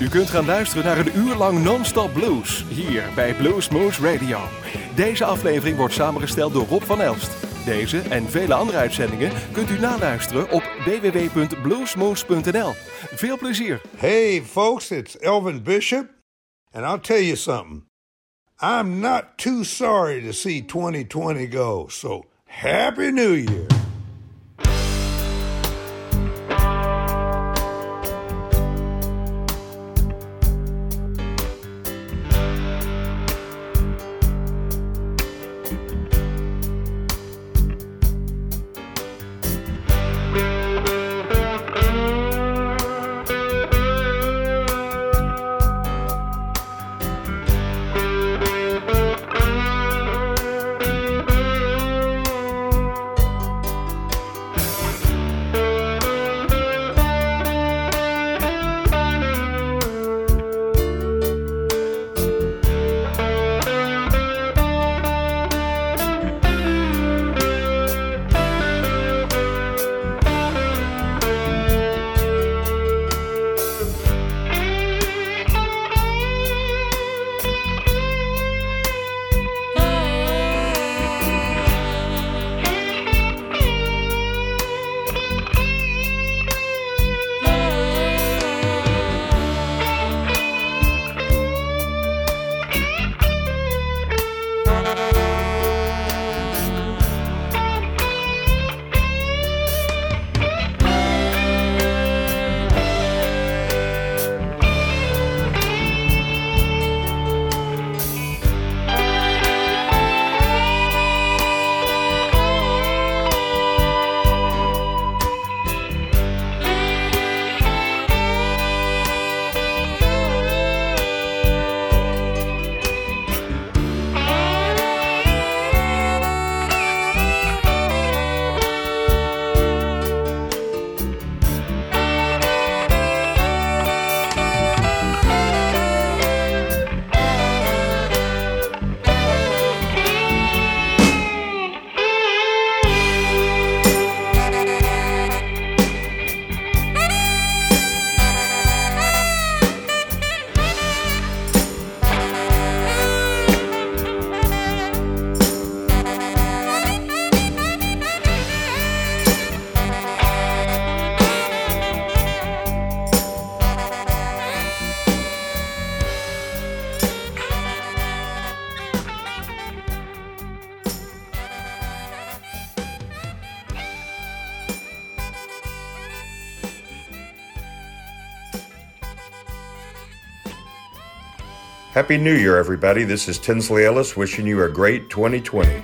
U kunt gaan luisteren naar een uur lang non-stop blues hier bij Blues Moose Radio. Deze aflevering wordt samengesteld door Rob van Elst. Deze en vele andere uitzendingen kunt u naluisteren op www.bluesmoose.nl. Veel plezier. Hey, folks, it's Elvin Bishop, and I'll tell you something. I'm not too sorry to see 2020 go, so Happy New Year. Happy New Year, everybody. This is Tinsley Ellis wishing you a great 2020.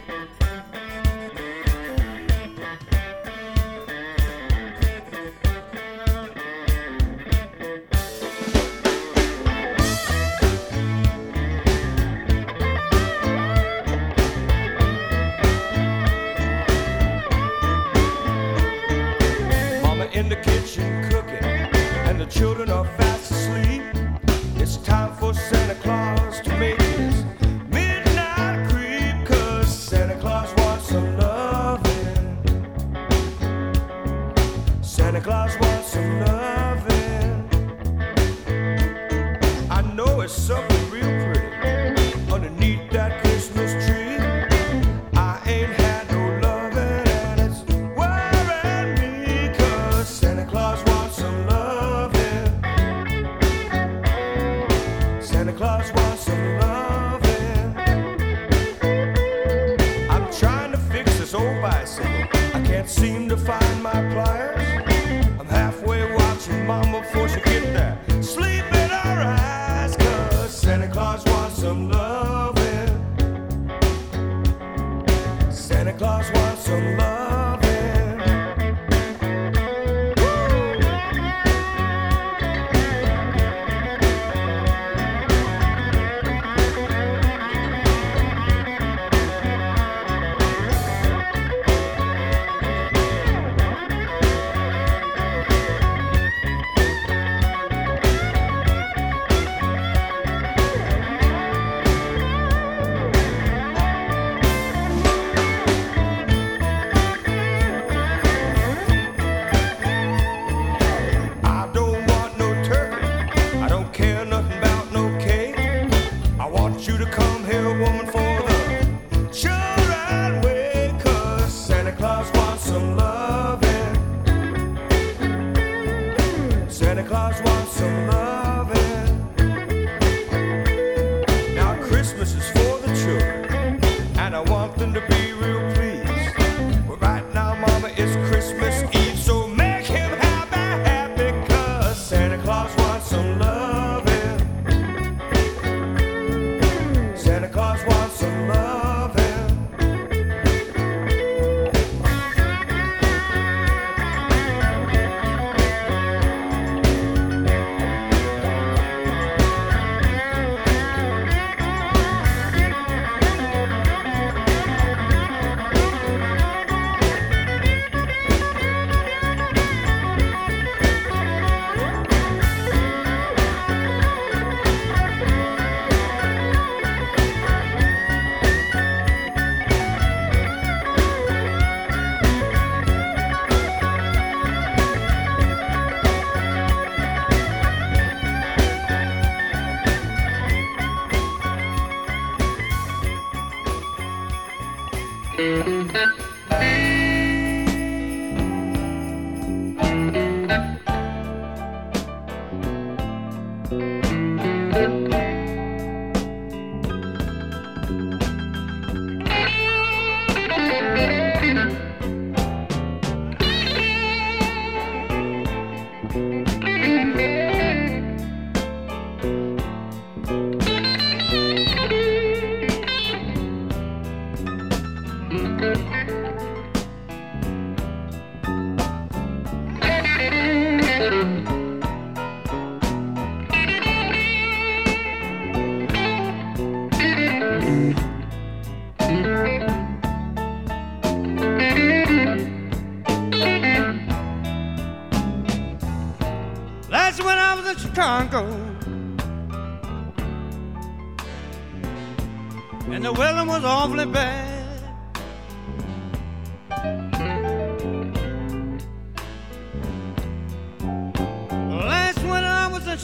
Claus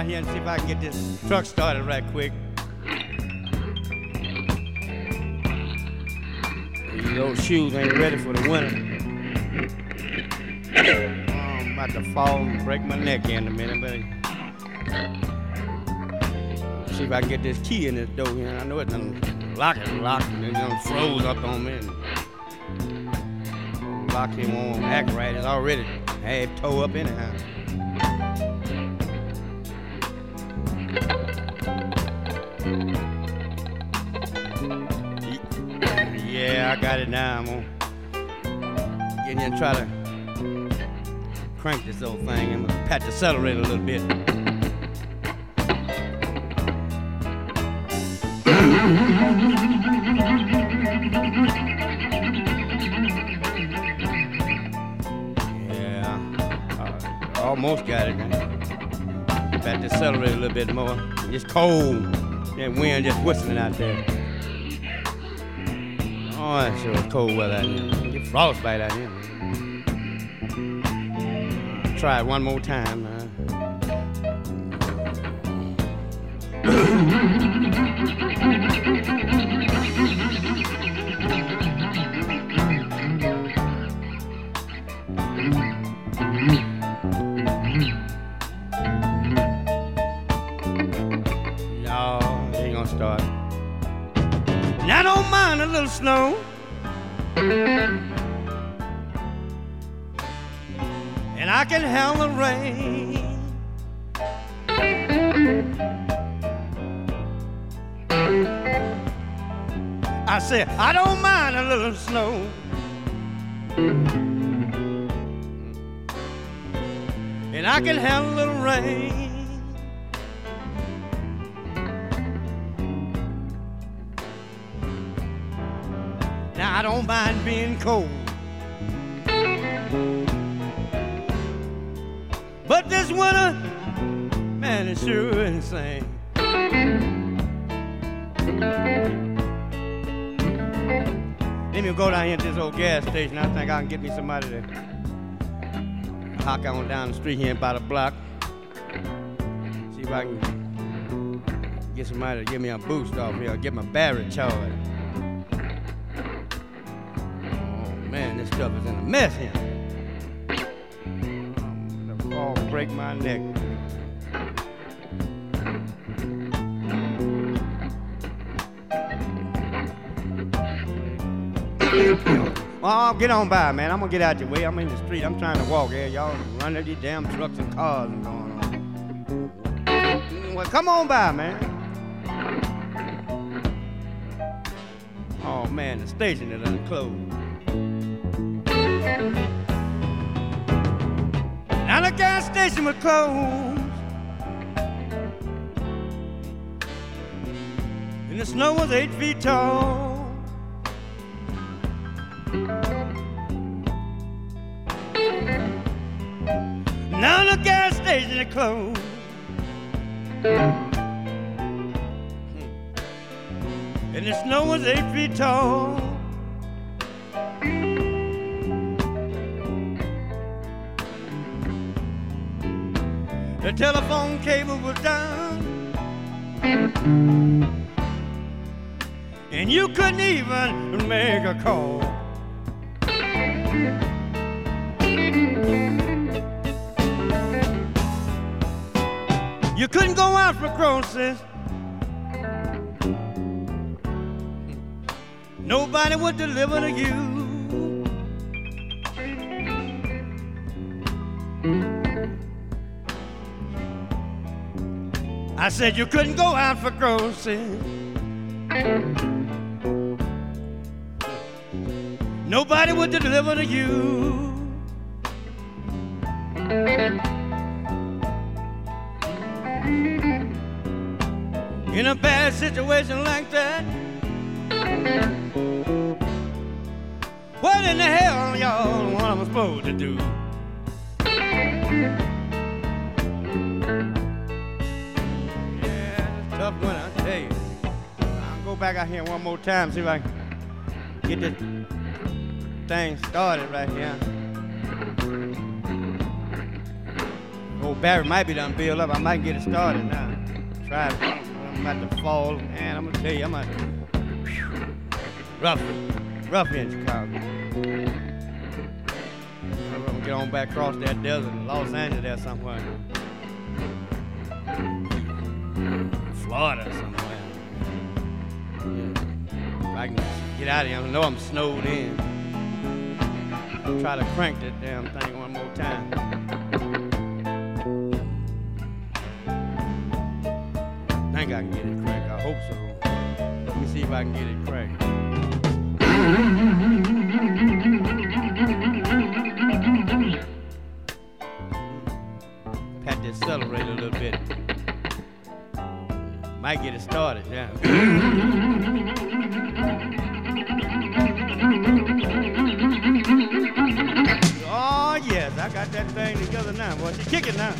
out here and see if I can get this truck started right quick. These old shoes ain't ready for the winter. Oh, I'm about to fall and break my neck in a minute, but see if I can get this key in this door here. I know it done lock it locked and it done froze up on me. And lock it won't act right. It's already half toe up anyhow. Yeah, I got it now. I'm gonna get in and try to crank this old thing. I'm gonna the accelerator a little bit. Yeah. Uh, almost got it. About to accelerate a little bit more. It's cold. That wind just whistling out there. Oh, it sure cold weather out here. Get frostbite out here. Try it one more time. A little snow. And I can handle little rain. Now I don't mind being cold. But this winter, man, it's sure insane. Let me go down here to this old gas station. I think I can get me somebody to Hawk on down the street here about a block. See if I can get somebody to give me a boost off here, get my battery charged. Oh man, this stuff is in a mess here. I'm gonna fall, break my neck. Oh, get on by, man. I'm gonna get out your way. I'm in the street. I'm trying to walk here. Y'all running these damn trucks and cars and going on. Mm, well, come on by, man. Oh man, the station is unclosed. Now the gas station was closed. And the snow was eight feet tall. Is closed. And the snow was eight feet tall. The telephone cable was down. And you couldn't even make a call. You couldn't go out for groceries. Nobody would deliver to you. I said you couldn't go out for groceries. Nobody would deliver to you. In a bad situation like that, what in the hell y'all what I'm supposed to do? Yeah, tough one, I tell you. I'll go back out here one more time, see if I can get this thing started right here. Old Barry might be done build up. I might get it started now. Try it. I'm about to fall. Man, I'm gonna tell you, I'm to. Rough. Rough here in Chicago. I'm gonna get on back across that desert in Los Angeles somewhere. Florida somewhere. If I can get out of here, I know I'm snowed in. Try to crank that damn thing one more time. Think I can get it cracked. I hope so. Let me see if I can get it cracked. Pat the accelerator a little bit. Might get it started, yeah. oh yes, I got that thing together now. Boy, she kicking now.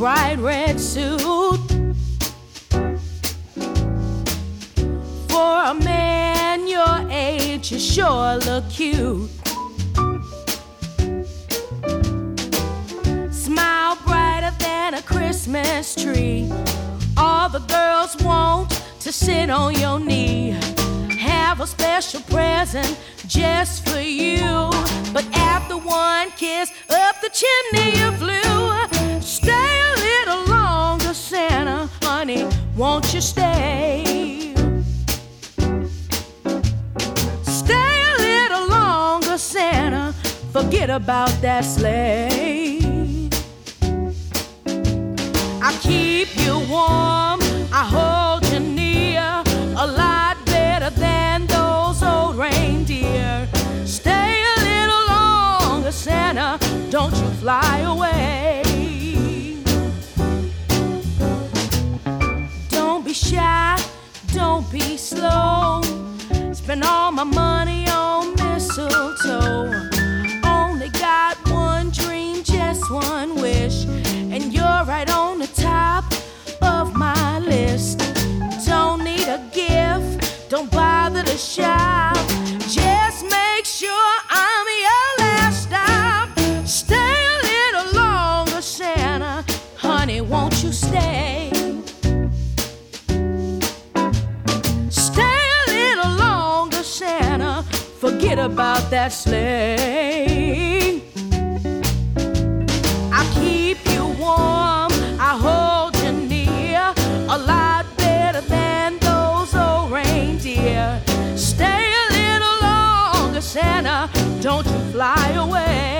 Bright red than those old reindeer. Stay a little longer, Santa, don't you fly away. Don't be shy, don't be slow. Spend all my money on mistletoe. Forget about that sleigh. Santa, don't you fly away.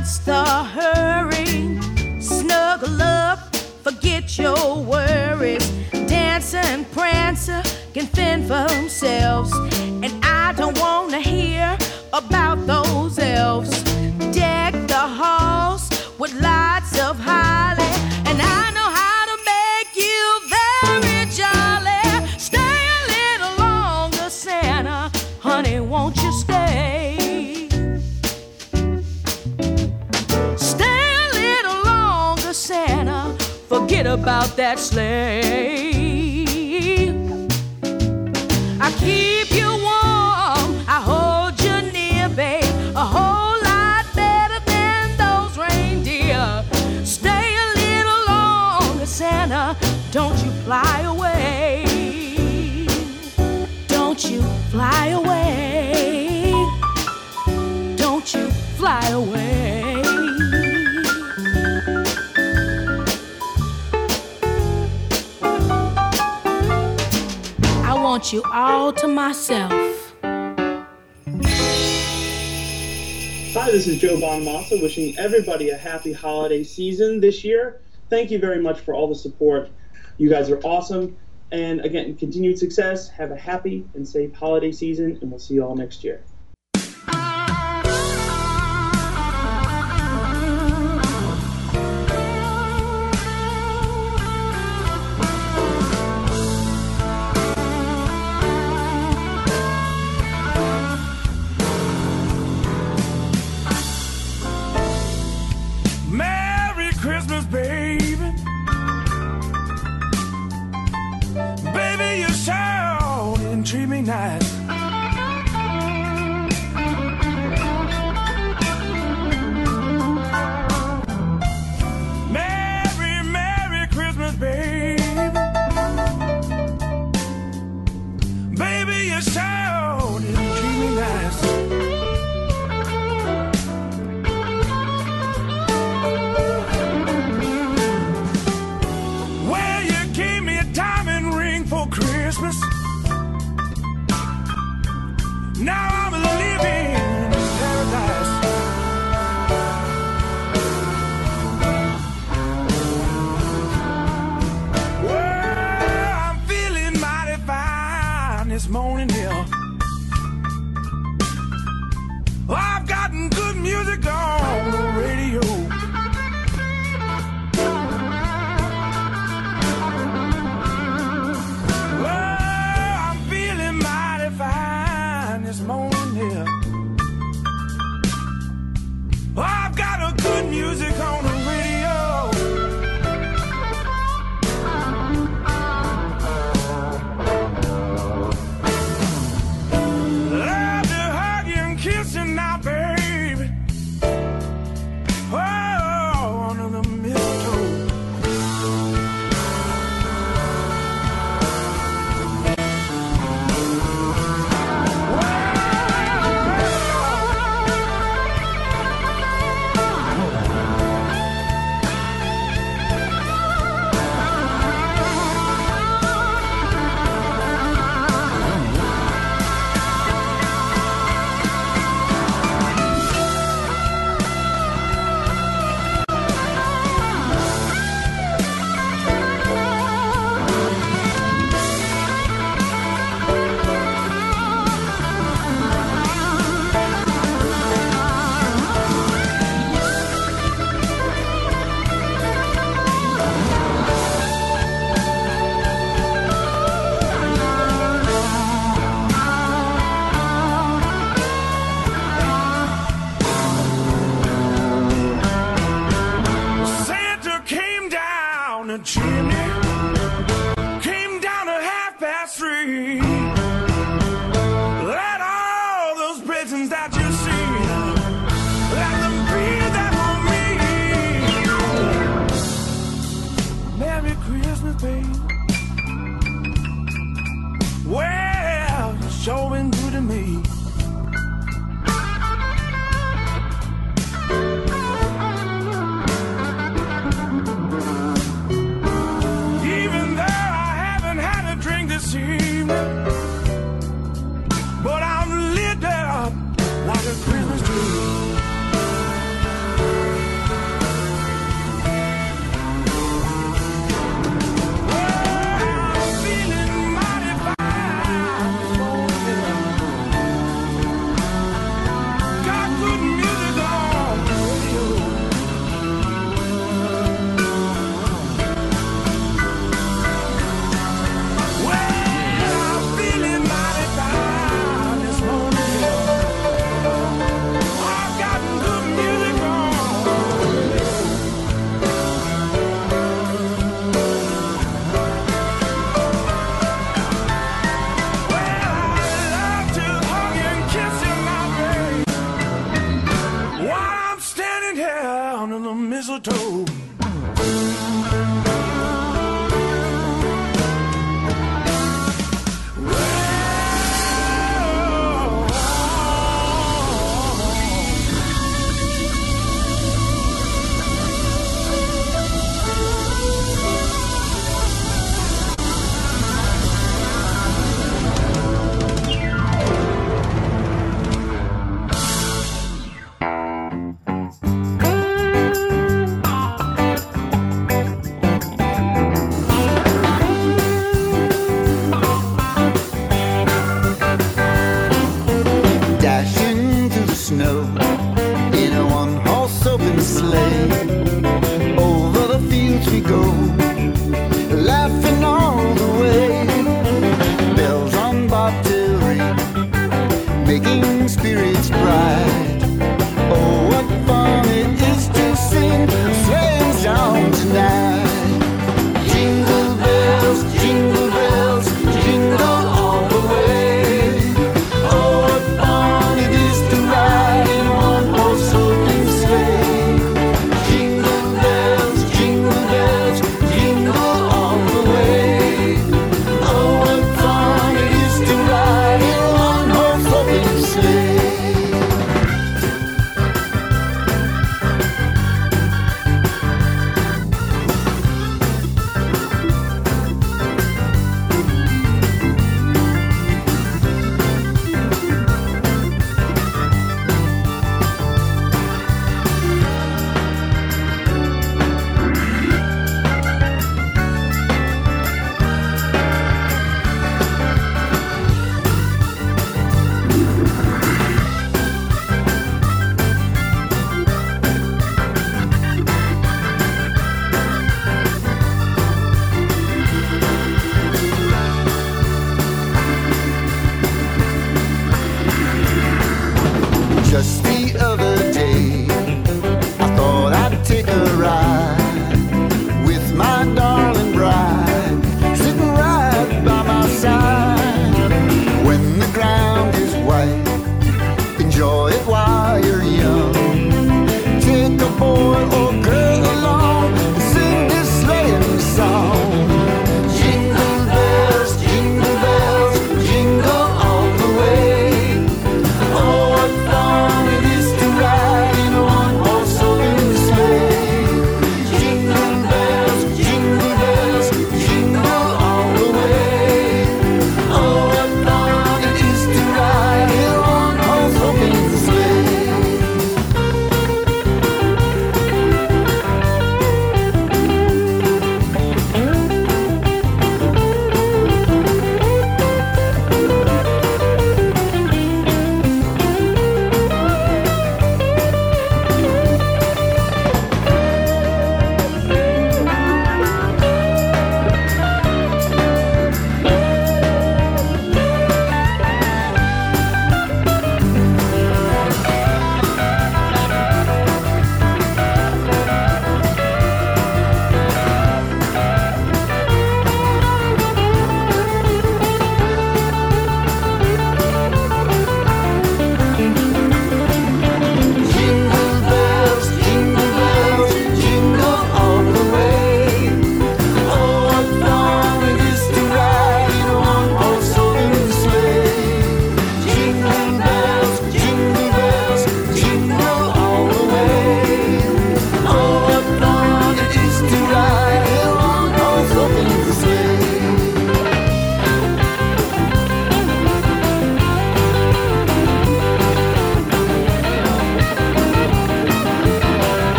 What's the hurry? Snuggle up, forget your worries. Dancer and Prancer uh, can fend for themselves. About that sleigh. I keep you warm, I hold you near, babe. A whole lot better than those reindeer. Stay a little longer, Santa. Don't you fly away. Don't you fly away. Don't you fly away. You all to myself. Hi, this is Joe Bonamassa wishing everybody a happy holiday season this year. Thank you very much for all the support. You guys are awesome. And again, continued success. Have a happy and safe holiday season, and we'll see you all next year.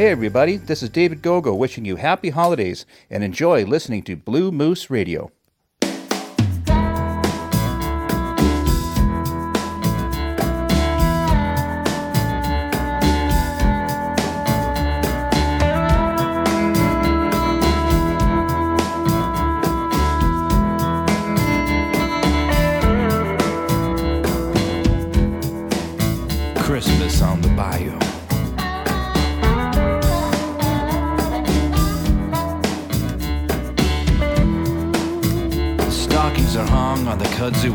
Hey, everybody, this is David Gogo wishing you happy holidays and enjoy listening to Blue Moose Radio.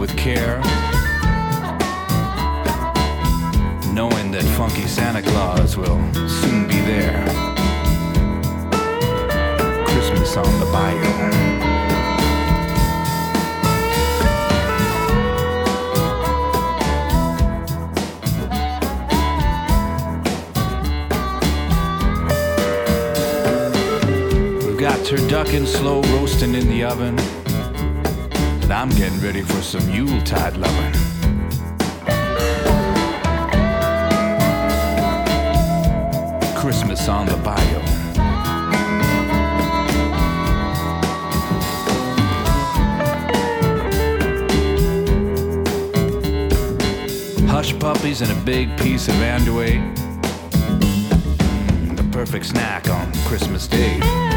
with care. Knowing that funky Santa Claus will soon be there. Christmas on the bayou. Got turducken slow roasting in the oven now I'm getting ready for some Yuletide loving. Christmas on the bayou. Hush puppies and a big piece of andouille. The perfect snack on Christmas Day.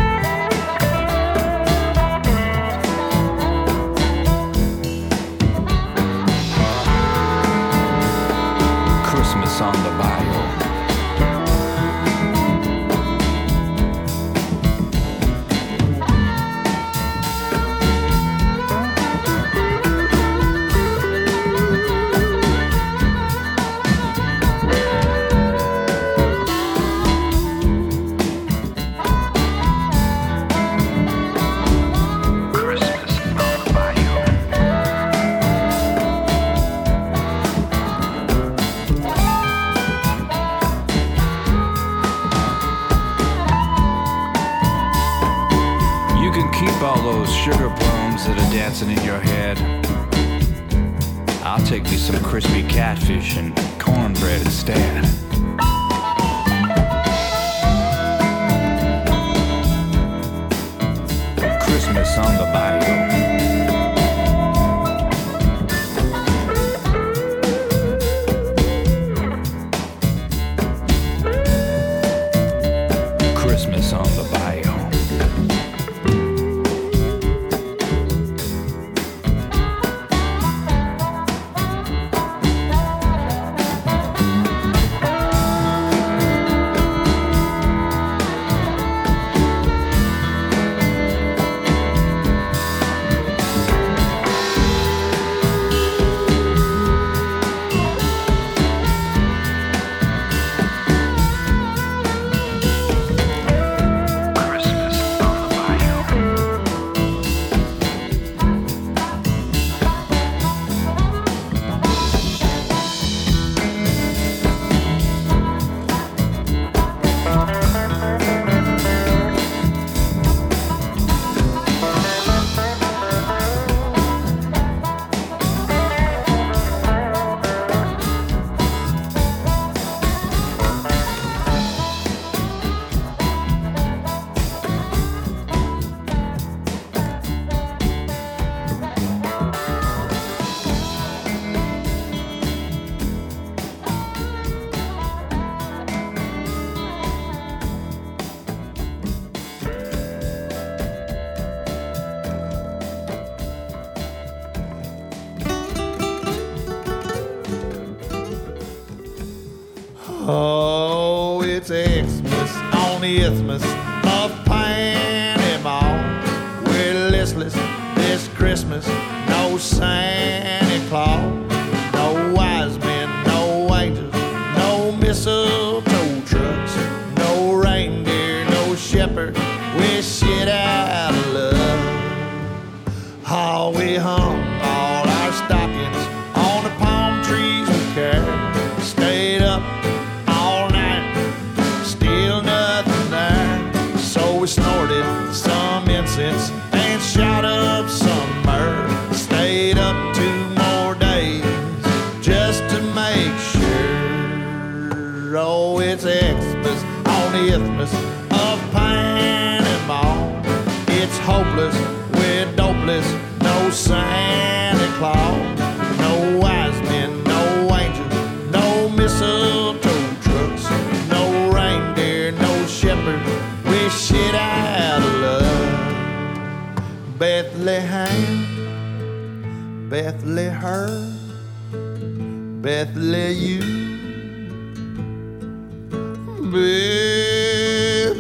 Bethlehem,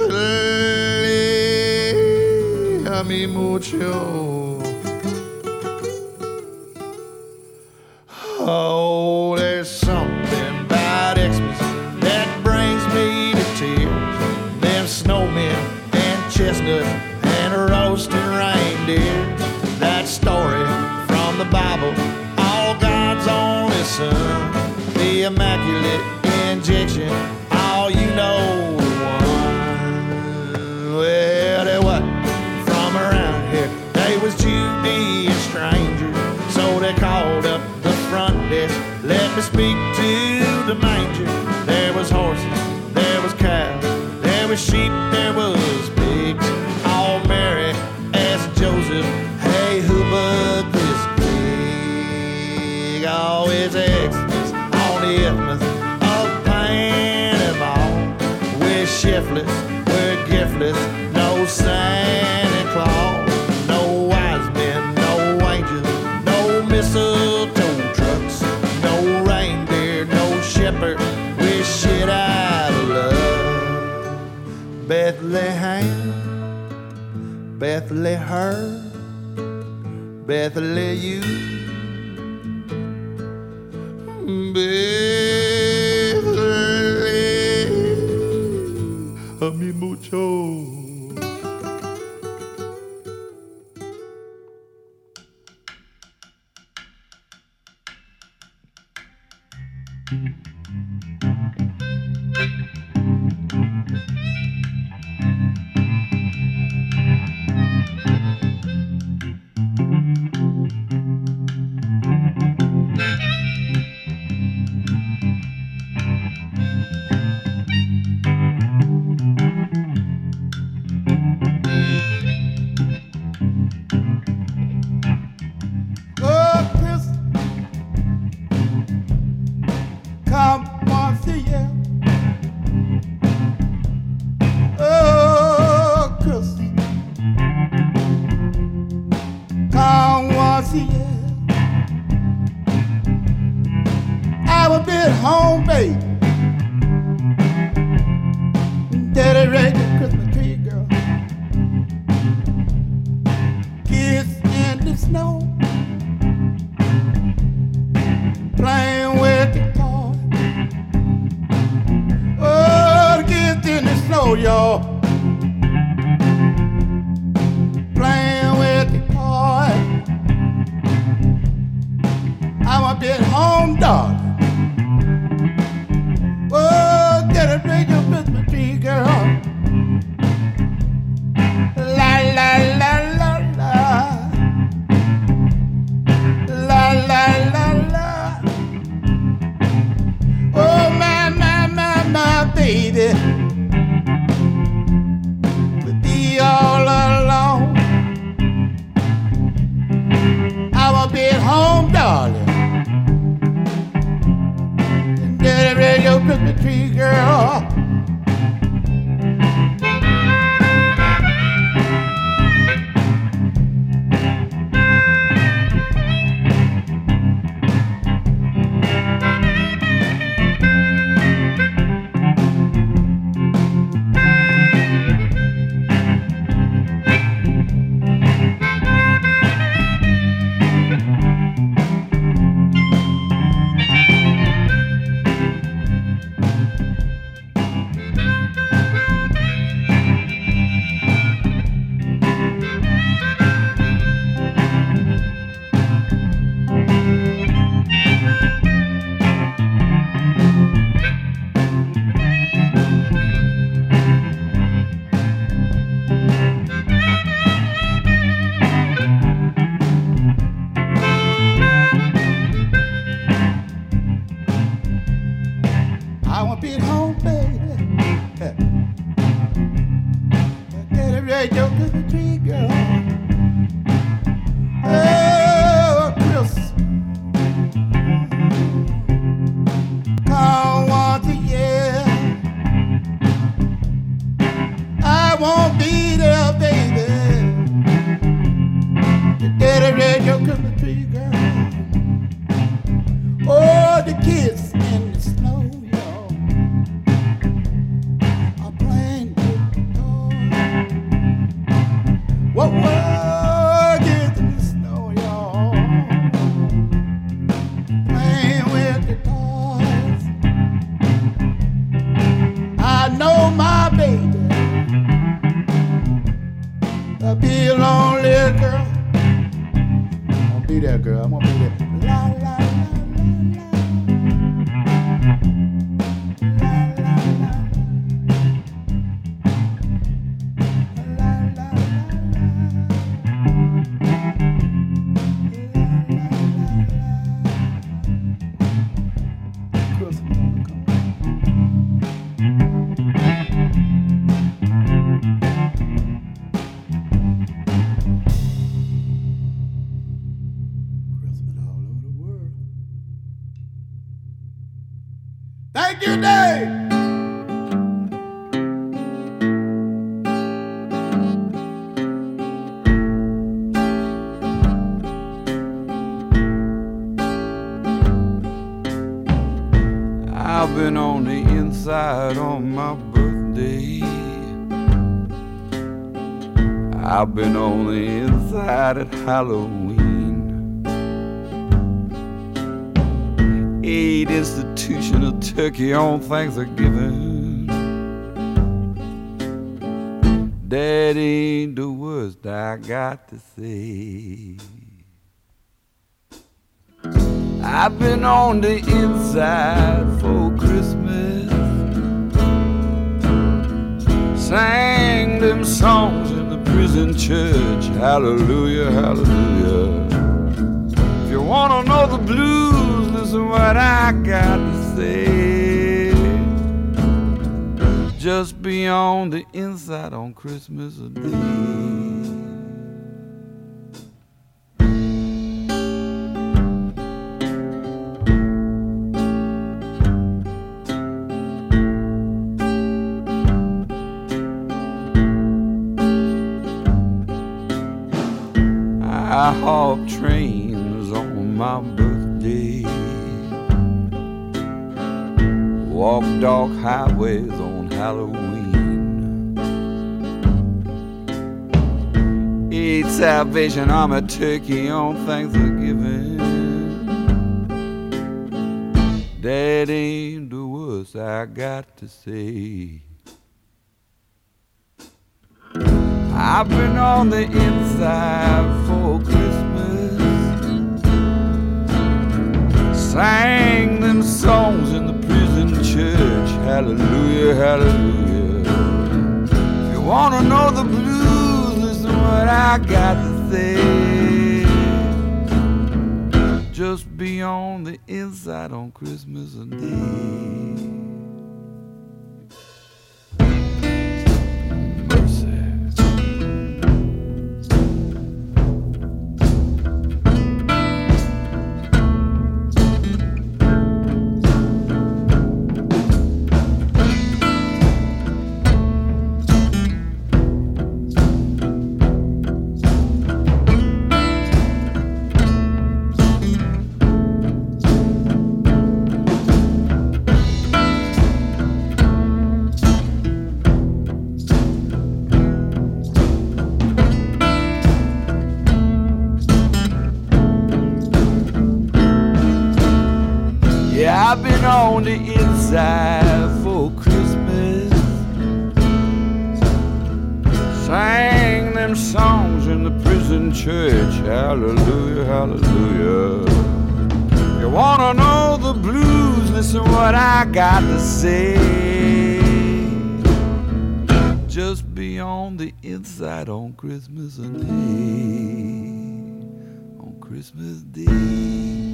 mi mucho. Bethlehem, Bethlehem. Bethlehem, I've been on the inside at Halloween. Eight institutional turkey on Thanksgiving. That ain't the worst I got to say. I've been on the inside for Christmas. Sang them songs in the prison church. Hallelujah, hallelujah. If you wanna know the blues, listen what I got to say. Just be on the inside on Christmas Day. I trains on my birthday. Walk dark highways on Halloween. Eat Salvation Army turkey on Thanksgiving. That ain't the worst I got to say. I've been on the inside for Christmas. Sang them songs in the prison church. Hallelujah, hallelujah. If you wanna know the blues, listen what I got to say. Just be on the inside on Christmas Day. On the inside for Christmas. Sang them songs in the prison church. Hallelujah, hallelujah. You wanna know the blues? Listen what I got to say. Just be on the inside on Christmas Day. On Christmas Day.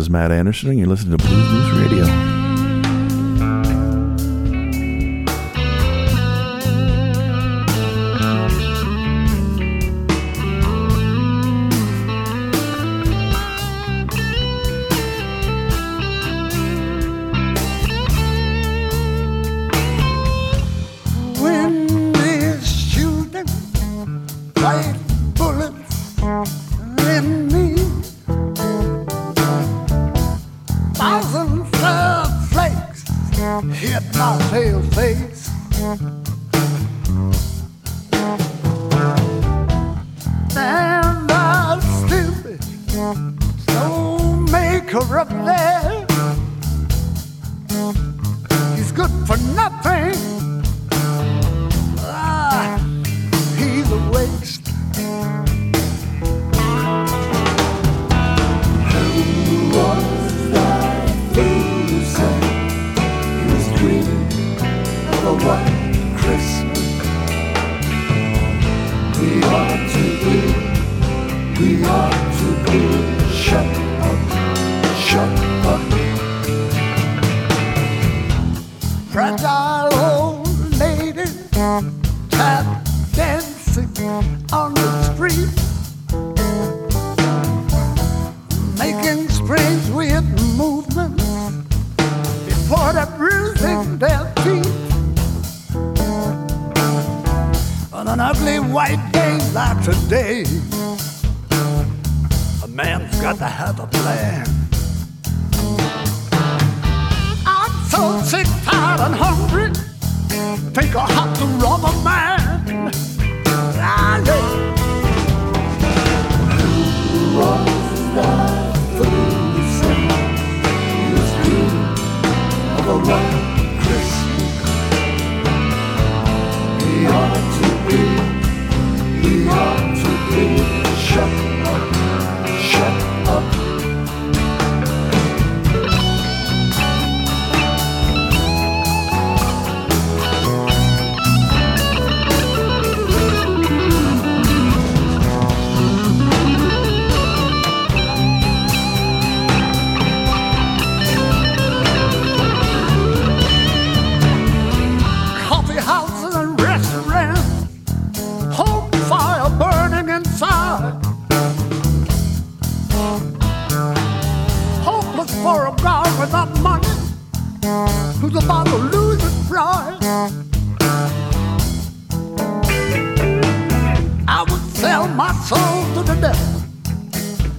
is Matt Anderson, and you're listening to Blues Moose Radio. soul to the devil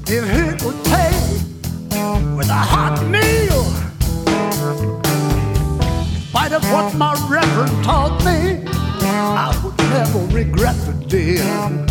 if he could pay with a hot meal. In spite of what my reverend taught me, I would never regret the deal.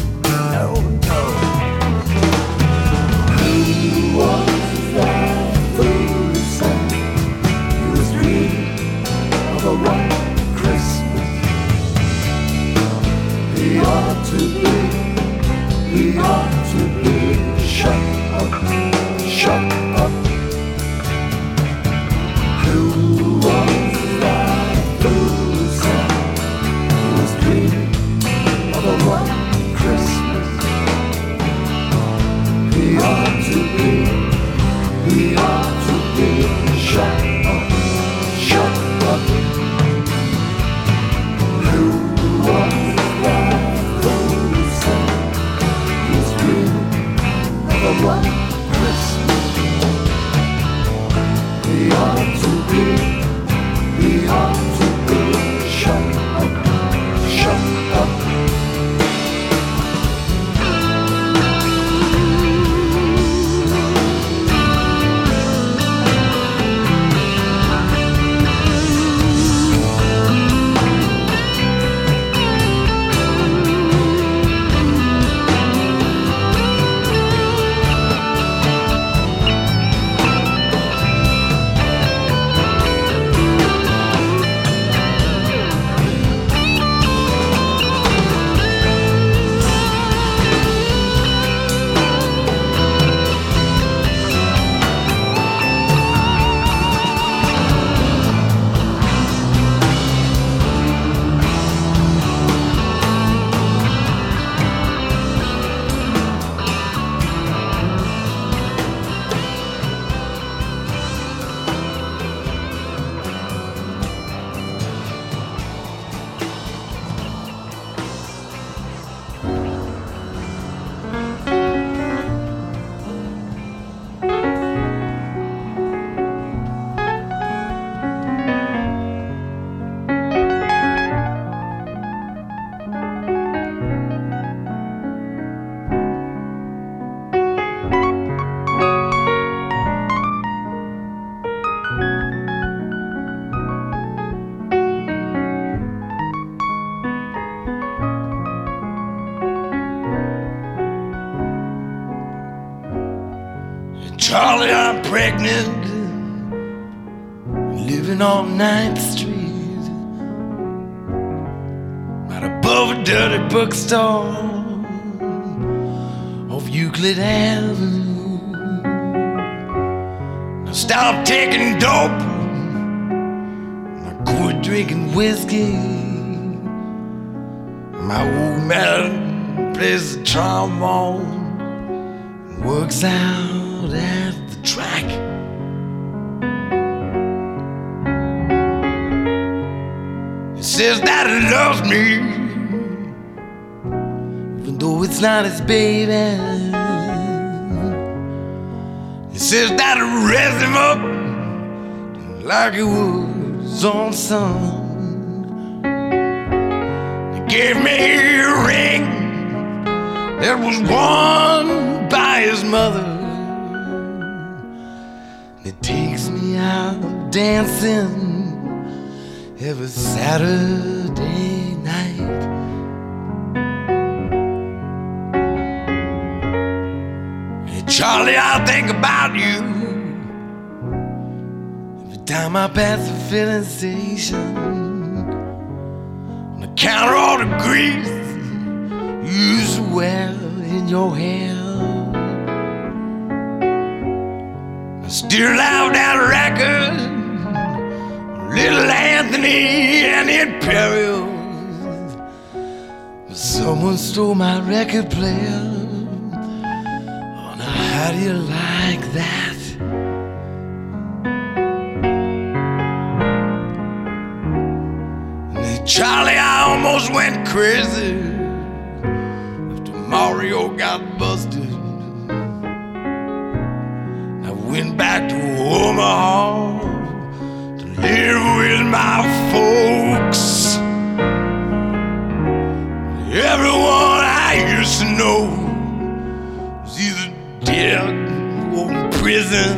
Dirty like he was on son. He gave me a ring that was worn by his mother. And it takes me out dancing every Saturday night. Charlie, I think about you time I pass the filling station. On account of all the grease used to in your hair. I still have that record, Little Anthony and the Imperials. But someone stole my record player. Oh, now how do you like that? Charlie, I almost went crazy after Mario got busted. I went back to Omaha to live with my folks. Everyone I used to know was either dead or in prison.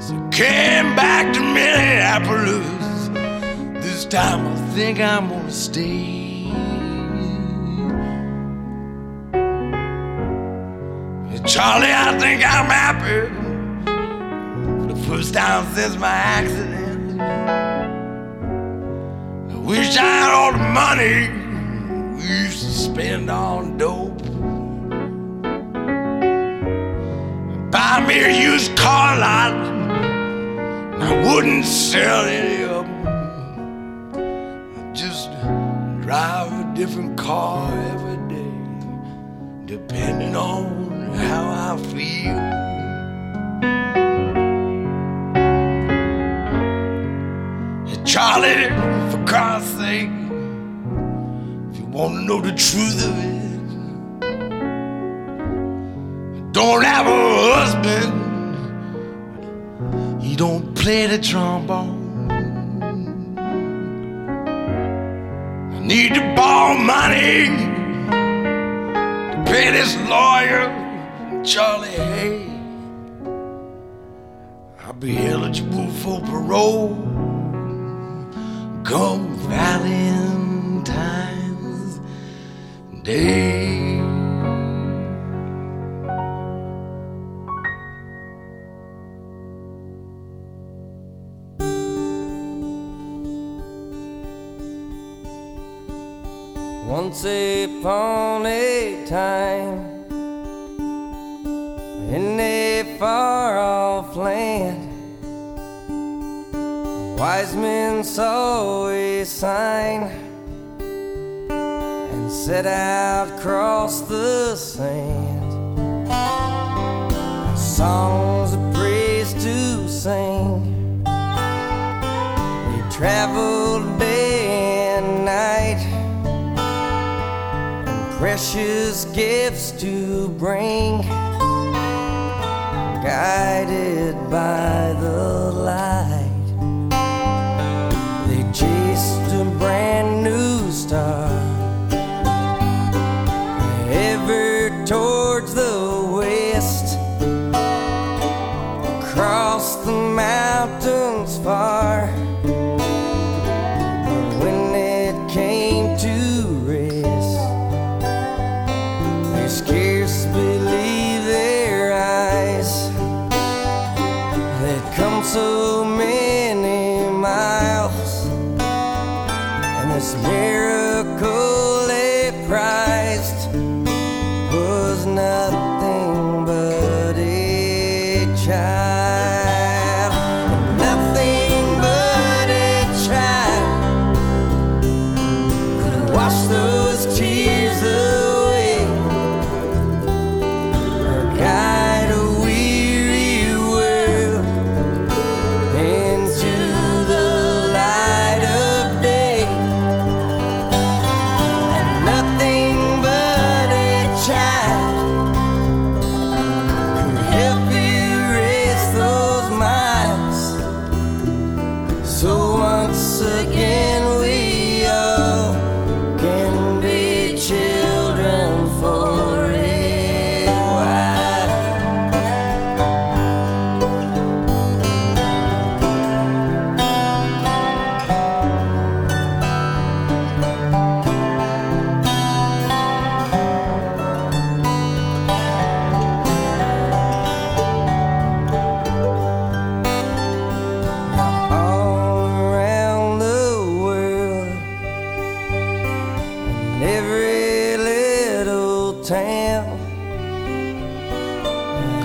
So I came back to Minneapolis. Time I think I'm gonna stay. Charlie, I think I'm happy for the first time since my accident. I wish I had all the money we used to spend on dope. Buy me a used car lot, and I wouldn't sell any different car every day, depending on how I feel. Charlie, for God's sake, if you want to know the truth of it, don't have a husband. He don't play the trombone. Need to borrow money to pay this lawyer, Charlie Hay. I'll be eligible for parole come Valentine's Day. Once upon a time, in a far off land, wise men saw a sign and set out across the sand. Songs of praise to sing. They traveled precious gifts to bring, guided by the light.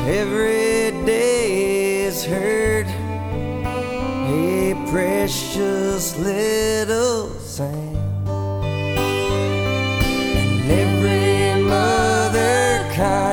Every day is heard a precious little sound. And every mother kind